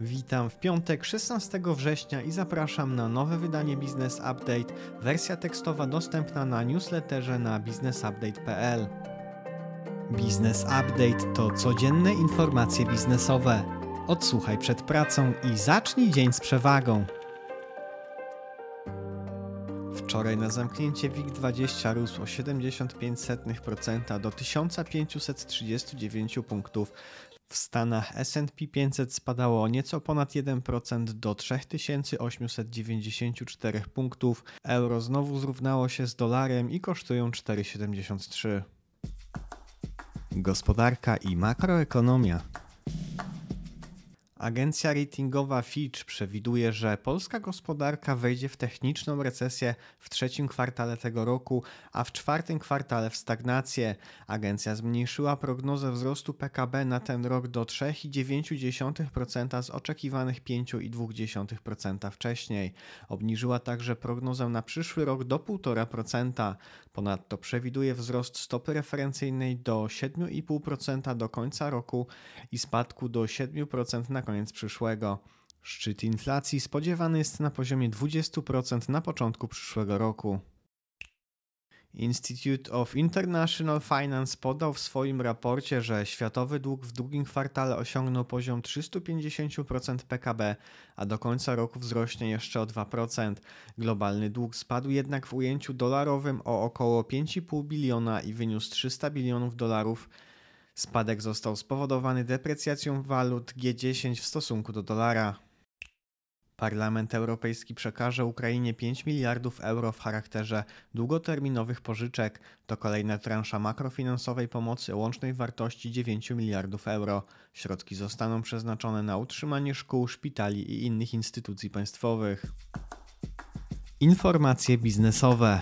Witam w piątek 16 września i zapraszam na nowe wydanie Business Update, wersja tekstowa dostępna na newsletterze na businessupdate.pl. Business Update to codzienne informacje biznesowe. Odsłuchaj przed pracą i zacznij dzień z przewagą. Wczoraj na zamknięcie WIG20 rósł o 75% do 1539 punktów. W Stanach S&P 500 spadało nieco ponad 1% do 3894 punktów. Euro znowu zrównało się z dolarem i kosztują 4,73. Gospodarka i makroekonomia. Agencja ratingowa Fitch przewiduje, że polska gospodarka wejdzie w techniczną recesję w trzecim kwartale tego roku, a w czwartym kwartale w stagnację. Agencja zmniejszyła prognozę wzrostu PKB na ten rok do 3,9% z oczekiwanych 5,2% wcześniej. Obniżyła także prognozę na przyszły rok do 1,5%. Ponadto przewiduje wzrost stopy referencyjnej do 7,5% do końca roku i spadku do 7% na koniec przyszłego. Szczyt inflacji spodziewany jest na poziomie 20% na początku przyszłego roku. Institute of International Finance podał w swoim raporcie, że światowy dług w drugim kwartale osiągnął poziom 350% PKB, a do końca roku wzrośnie jeszcze o 2%. Globalny dług spadł jednak w ujęciu dolarowym o około 5,5 biliona i wyniósł 300 bilionów dolarów. Spadek został spowodowany deprecjacją walut G10 w stosunku do dolara. Parlament Europejski przekaże Ukrainie 5 miliardów euro w charakterze długoterminowych pożyczek. To kolejna transza makrofinansowej pomocy łącznej wartości 9 miliardów euro. Środki zostaną przeznaczone na utrzymanie szkół, szpitali i innych instytucji państwowych. Informacje biznesowe.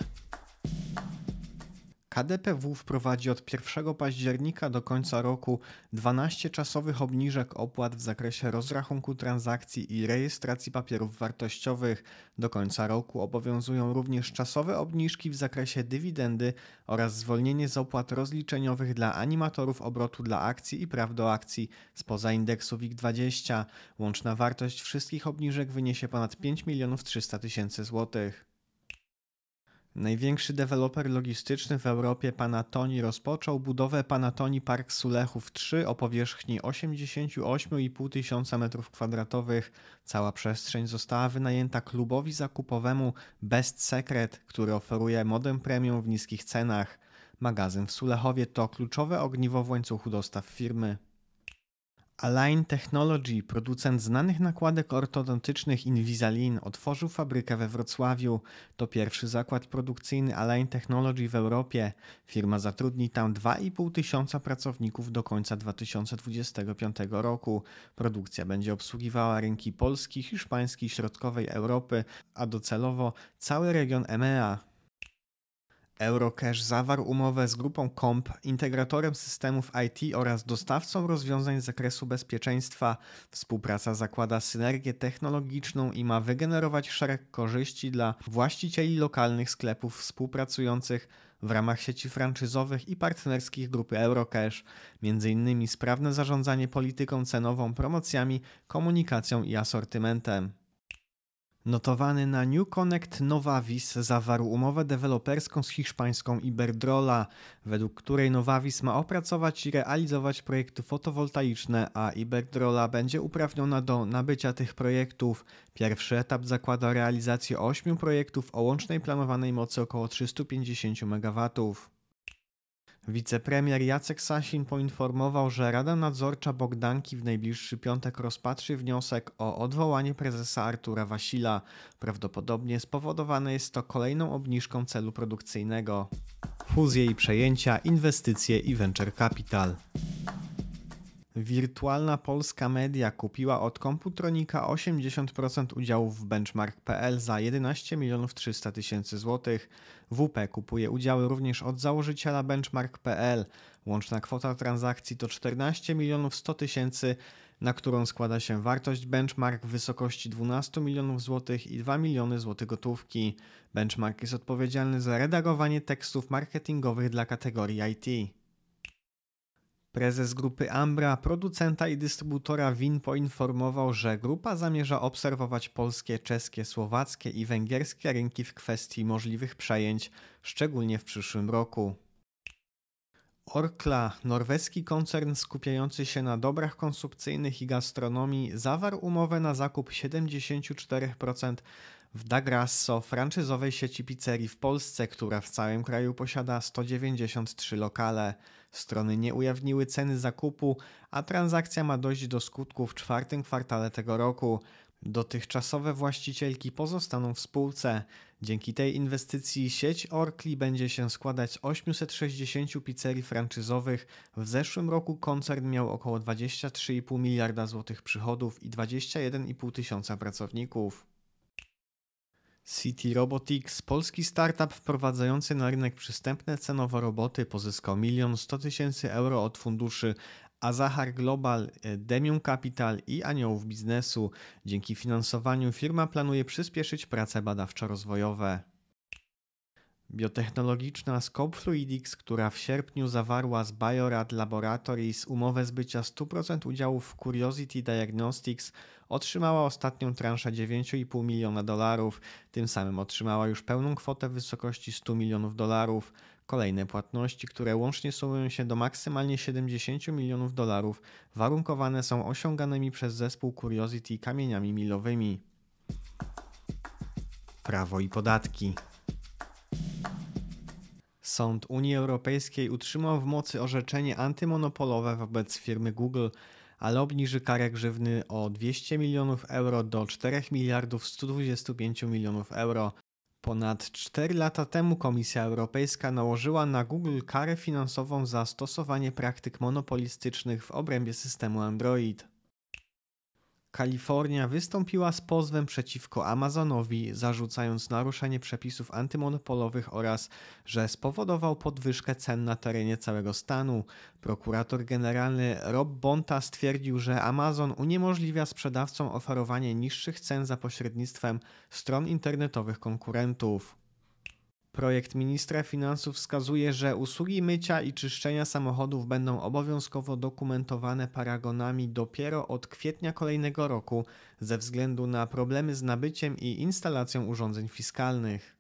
KDPW wprowadzi od 1 października do końca roku 12 czasowych obniżek opłat w zakresie rozrachunku transakcji i rejestracji papierów wartościowych. Do końca roku obowiązują również czasowe obniżki w zakresie dywidendy oraz zwolnienie z opłat rozliczeniowych dla animatorów obrotu dla akcji i praw do akcji spoza indeksu WIG20. Łączna wartość wszystkich obniżek wyniesie ponad 5 milionów 300 tysięcy złotych. Największy deweloper logistyczny w Europie Panatoni rozpoczął budowę Panatoni Park Sulechów 3 o powierzchni 88,5 tysiąca m2. Cała przestrzeń została wynajęta klubowi zakupowemu Best Secret, który oferuje modę premium w niskich cenach. Magazyn w Sulechowie to kluczowe ogniwo w łańcuchu dostaw firmy. Align Technology, producent znanych nakładek ortodontycznych Invisalign, otworzył fabrykę we Wrocławiu. To pierwszy zakład produkcyjny Align Technology w Europie. Firma zatrudni tam 2,5 tysiąca pracowników do końca 2025 roku. Produkcja będzie obsługiwała rynki Polski, Hiszpańskiej, Środkowej Europy, a docelowo cały region EMEA. Eurocash zawarł umowę z grupą Comp, integratorem systemów IT oraz dostawcą rozwiązań z zakresu bezpieczeństwa. Współpraca zakłada synergię technologiczną i ma wygenerować szereg korzyści dla właścicieli lokalnych sklepów współpracujących w ramach sieci franczyzowych i partnerskich grupy Eurocash, m.in. sprawne zarządzanie polityką cenową, promocjami, komunikacją i asortymentem. Notowany na New Connect Novavis zawarł umowę deweloperską z hiszpańską Iberdrola, według której Novavis ma opracować i realizować projekty fotowoltaiczne, a Iberdrola będzie uprawniona do nabycia tych projektów. Pierwszy etap zakłada realizację 8 projektów o łącznej planowanej mocy około 350 MW. Wicepremier Jacek Sasin poinformował, że Rada Nadzorcza Bogdanki w najbliższy piątek rozpatrzy wniosek o odwołanie prezesa Artura Wasila. Prawdopodobnie spowodowane jest to kolejną obniżką celu produkcyjnego. Fuzje i przejęcia, inwestycje i venture capital. Wirtualna Polska Media kupiła od Komputronika 80% udziałów w Benchmark.pl za 11 milionów 300 tysięcy złotych. WP kupuje udziały również od założyciela Benchmark.pl. Łączna kwota transakcji to 14 milionów 100 tysięcy, na którą składa się wartość benchmark w wysokości 12 milionów złotych i 2 miliony złotych gotówki. Benchmark jest odpowiedzialny za redagowanie tekstów marketingowych dla kategorii IT. Prezes grupy Ambra, producenta i dystrybutora win, poinformował, że grupa zamierza obserwować polskie, czeskie, słowackie i węgierskie rynki w kwestii możliwych przejęć, szczególnie w przyszłym roku. Orkla, norweski koncern skupiający się na dobrach konsumpcyjnych i gastronomii, zawarł umowę na zakup 74% w Dagrasso, franczyzowej sieci pizzerii w Polsce, która w całym kraju posiada 193 lokale. Strony nie ujawniły ceny zakupu, a transakcja ma dojść do skutku w czwartym kwartale tego roku. Dotychczasowe właścicielki pozostaną w spółce. Dzięki tej inwestycji sieć Orkli będzie się składać z 860 pizzerii franczyzowych. W zeszłym roku koncern miał około 23,5 miliarda złotych przychodów i 21,5 tysiąca pracowników. City Robotics, polski startup wprowadzający na rynek przystępne cenowo roboty, pozyskał 1 100 tysięcy euro od funduszy Azahar Global, Demium Capital i Aniołów Biznesu. Dzięki finansowaniu firma planuje przyspieszyć prace badawczo-rozwojowe. Biotechnologiczna Scope Fluidics, która w sierpniu zawarła z Biorad Laboratories umowę zbycia 100% udziałów w Curiosity Diagnostics, otrzymała ostatnią transzę 9,5 miliona dolarów. Tym samym otrzymała już pełną kwotę w wysokości 100 milionów dolarów. Kolejne płatności, które łącznie sumują się do maksymalnie 70 milionów dolarów, warunkowane są osiąganymi przez zespół Curiosity kamieniami milowymi. Prawo i podatki. Sąd Unii Europejskiej utrzymał w mocy orzeczenie antymonopolowe wobec firmy Google, ale obniży karę grzywny o 200 milionów euro do 4 miliardów 125 milionów euro. Ponad 4 lata temu Komisja Europejska nałożyła na Google karę finansową za stosowanie praktyk monopolistycznych w obrębie systemu Android. Kalifornia wystąpiła z pozwem przeciwko Amazonowi, zarzucając naruszenie przepisów antymonopolowych oraz, że spowodował podwyżkę cen na terenie całego stanu. Prokurator generalny Rob Bonta stwierdził, że Amazon uniemożliwia sprzedawcom oferowanie niższych cen za pośrednictwem stron internetowych konkurentów. Projekt ministra finansów wskazuje, że usługi mycia i czyszczenia samochodów będą obowiązkowo dokumentowane paragonami dopiero od kwietnia kolejnego roku ze względu na problemy z nabyciem i instalacją urządzeń fiskalnych.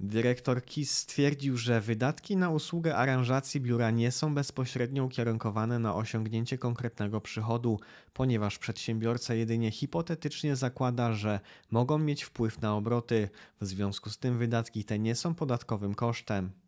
Dyrektor KIS stwierdził, że wydatki na usługę aranżacji biura nie są bezpośrednio ukierunkowane na osiągnięcie konkretnego przychodu, ponieważ przedsiębiorca jedynie hipotetycznie zakłada, że mogą mieć wpływ na obroty. W związku z tym wydatki te nie są podatkowym kosztem.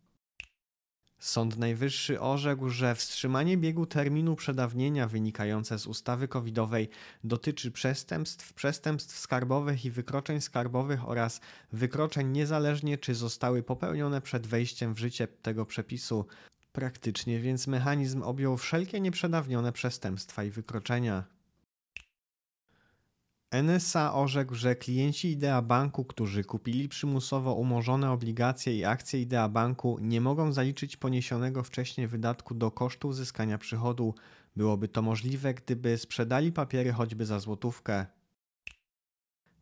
Sąd Najwyższy orzekł, że wstrzymanie biegu terminu przedawnienia wynikające z ustawy covidowej dotyczy przestępstw, przestępstw skarbowych i wykroczeń skarbowych oraz wykroczeń niezależnie czy zostały popełnione przed wejściem w życie tego przepisu. Praktycznie więc mechanizm objął wszelkie nieprzedawnione przestępstwa i wykroczenia. NSA orzekł, że klienci Idea Banku, którzy kupili przymusowo umorzone obligacje i akcje Idea Banku, nie mogą zaliczyć poniesionego wcześniej wydatku do kosztu uzyskania przychodu. Byłoby to możliwe, gdyby sprzedali papiery choćby za złotówkę.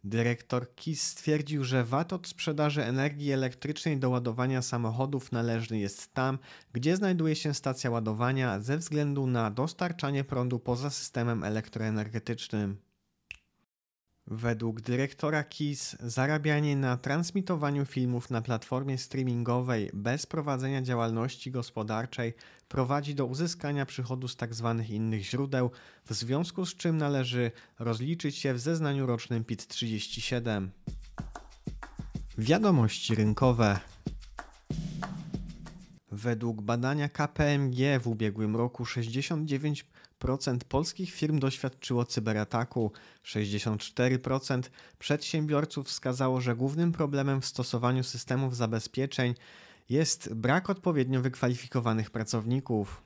Dyrektor KIS stwierdził, że VAT od sprzedaży energii elektrycznej do ładowania samochodów należny jest tam, gdzie znajduje się stacja ładowania, ze względu na dostarczanie prądu poza systemem elektroenergetycznym. Według dyrektora KIS zarabianie na transmitowaniu filmów na platformie streamingowej bez prowadzenia działalności gospodarczej prowadzi do uzyskania przychodu z tzw. Tak innych źródeł, w związku z czym należy rozliczyć się w zeznaniu rocznym PIT 37. Wiadomości rynkowe. Według badania KPMG w ubiegłym roku 69 procent polskich firm doświadczyło cyberataku. 64% przedsiębiorców wskazało, że głównym problemem w stosowaniu systemów zabezpieczeń jest brak odpowiednio wykwalifikowanych pracowników.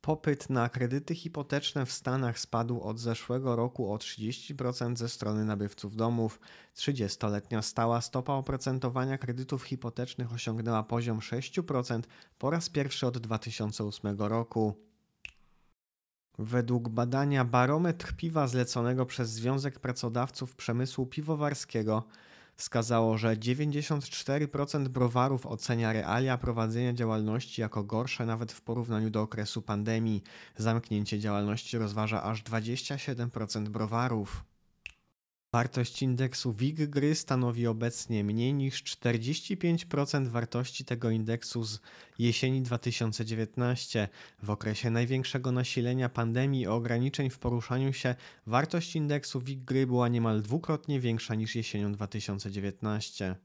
Popyt na kredyty hipoteczne w Stanach spadł od zeszłego roku o 30% ze strony nabywców domów. 30-letnia stała stopa oprocentowania kredytów hipotecznych osiągnęła poziom 6% po raz pierwszy od 2008 roku. Według badania Barometr Piwa zleconego przez Związek Pracodawców Przemysłu Piwowarskiego wskazało, że 94% browarów ocenia realia prowadzenia działalności jako gorsze nawet w porównaniu do okresu pandemii. Zamknięcie działalności rozważa aż 27% browarów. Wartość indeksu WIG gry stanowi obecnie mniej niż 45% wartości tego indeksu z jesieni 2019. W okresie największego nasilenia pandemii i ograniczeń w poruszaniu się wartość indeksu WIG gry była niemal dwukrotnie większa niż jesienią 2019.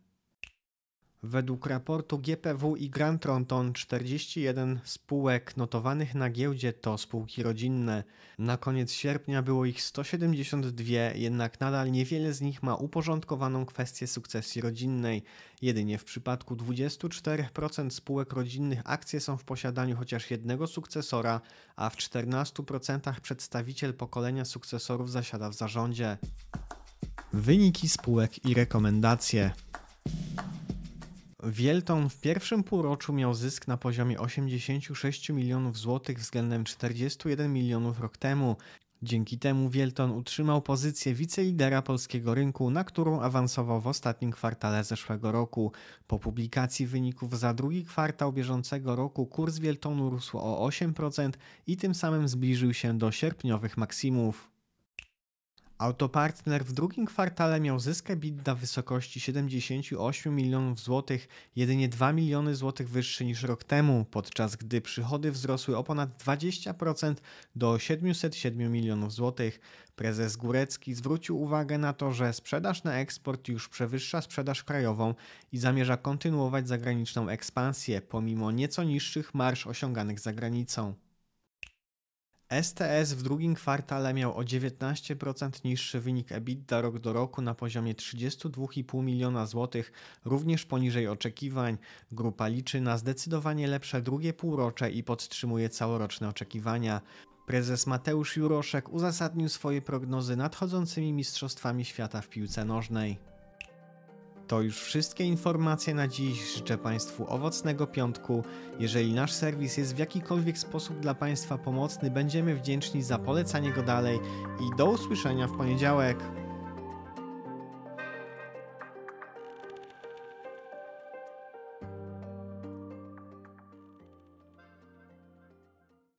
Według raportu GPW i Grant Thornton 41 spółek notowanych na giełdzie to spółki rodzinne. Na koniec sierpnia było ich 172, jednak nadal niewiele z nich ma uporządkowaną kwestię sukcesji rodzinnej. Jedynie w przypadku 24% spółek rodzinnych akcje są w posiadaniu chociaż jednego sukcesora, a w 14% przedstawiciel pokolenia sukcesorów zasiada w zarządzie. Wyniki spółek i rekomendacje. Wielton w pierwszym półroczu miał zysk na poziomie 86 milionów złotych względem 41 milionów rok temu. Dzięki temu Wielton utrzymał pozycję wicelidera polskiego rynku, na którą awansował w ostatnim kwartale zeszłego roku. Po publikacji wyników za drugi kwartał bieżącego roku kurs Wieltonu rósł o 8% i tym samym zbliżył się do sierpniowych maksimów. Autopartner w drugim kwartale miał zysk EBITDA w wysokości 78 milionów złotych, jedynie 2 miliony złotych wyższy niż rok temu, podczas gdy przychody wzrosły o ponad 20% do 707 milionów złotych. Prezes Górecki zwrócił uwagę na to, że sprzedaż na eksport już przewyższa sprzedaż krajową i zamierza kontynuować zagraniczną ekspansję, pomimo nieco niższych marsz osiąganych za granicą. STS w drugim kwartale miał o 19% niższy wynik EBITDA rok do roku na poziomie 32,5 miliona złotych, również poniżej oczekiwań. Grupa liczy na zdecydowanie lepsze drugie półrocze i podtrzymuje całoroczne oczekiwania. Prezes Mateusz Juroszek uzasadnił swoje prognozy nadchodzącymi Mistrzostwami Świata w piłce nożnej. To już wszystkie informacje na dziś. Życzę Państwu owocnego piątku. Jeżeli nasz serwis jest w jakikolwiek sposób dla Państwa pomocny, będziemy wdzięczni za polecanie go dalej i do usłyszenia w poniedziałek.